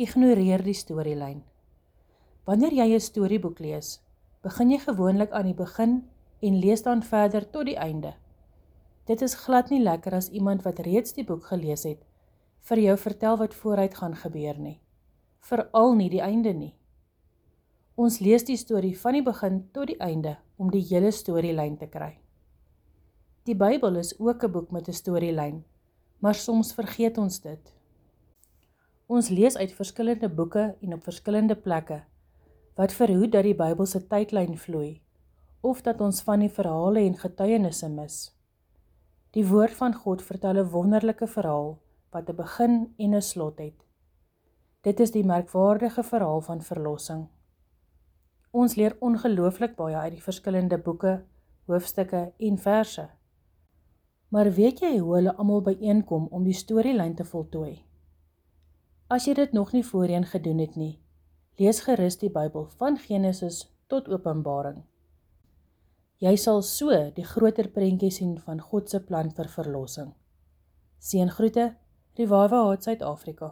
Ignoreer die storielyn. Wanneer jy 'n storieboek lees, begin jy gewoonlik aan die begin en lees dan verder tot die einde. Dit is glad nie lekker as iemand wat reeds die boek gelees het, vir jou vertel wat vooruit gaan gebeur nie. Veral nie die einde nie. Ons lees die storie van die begin tot die einde om die hele storielyn te kry. Die Bybel is ook 'n boek met 'n storielyn, maar soms vergeet ons dit. Ons lees uit verskillende boeke en op verskillende plekke wat verhoed dat die Bybel se tydlyn vloei of dat ons van die verhale en getuienisse mis. Die woord van God vertel 'n wonderlike verhaal wat 'n begin en 'n slot het. Dit is die merkwaardige verhaal van verlossing. Ons leer ongelooflik baie uit die verskillende boeke, hoofstukke en verse. Maar weet jy hoe hulle almal byeenkom om die storielyn te voltooi? As jy dit nog nie voorheen gedoen het nie, lees gerus die Bybel van Genesis tot Openbaring. Jy sal so die groter prentjie sien van God se plan vir verlossing. Seëngroete, Revive Heart Suid-Afrika.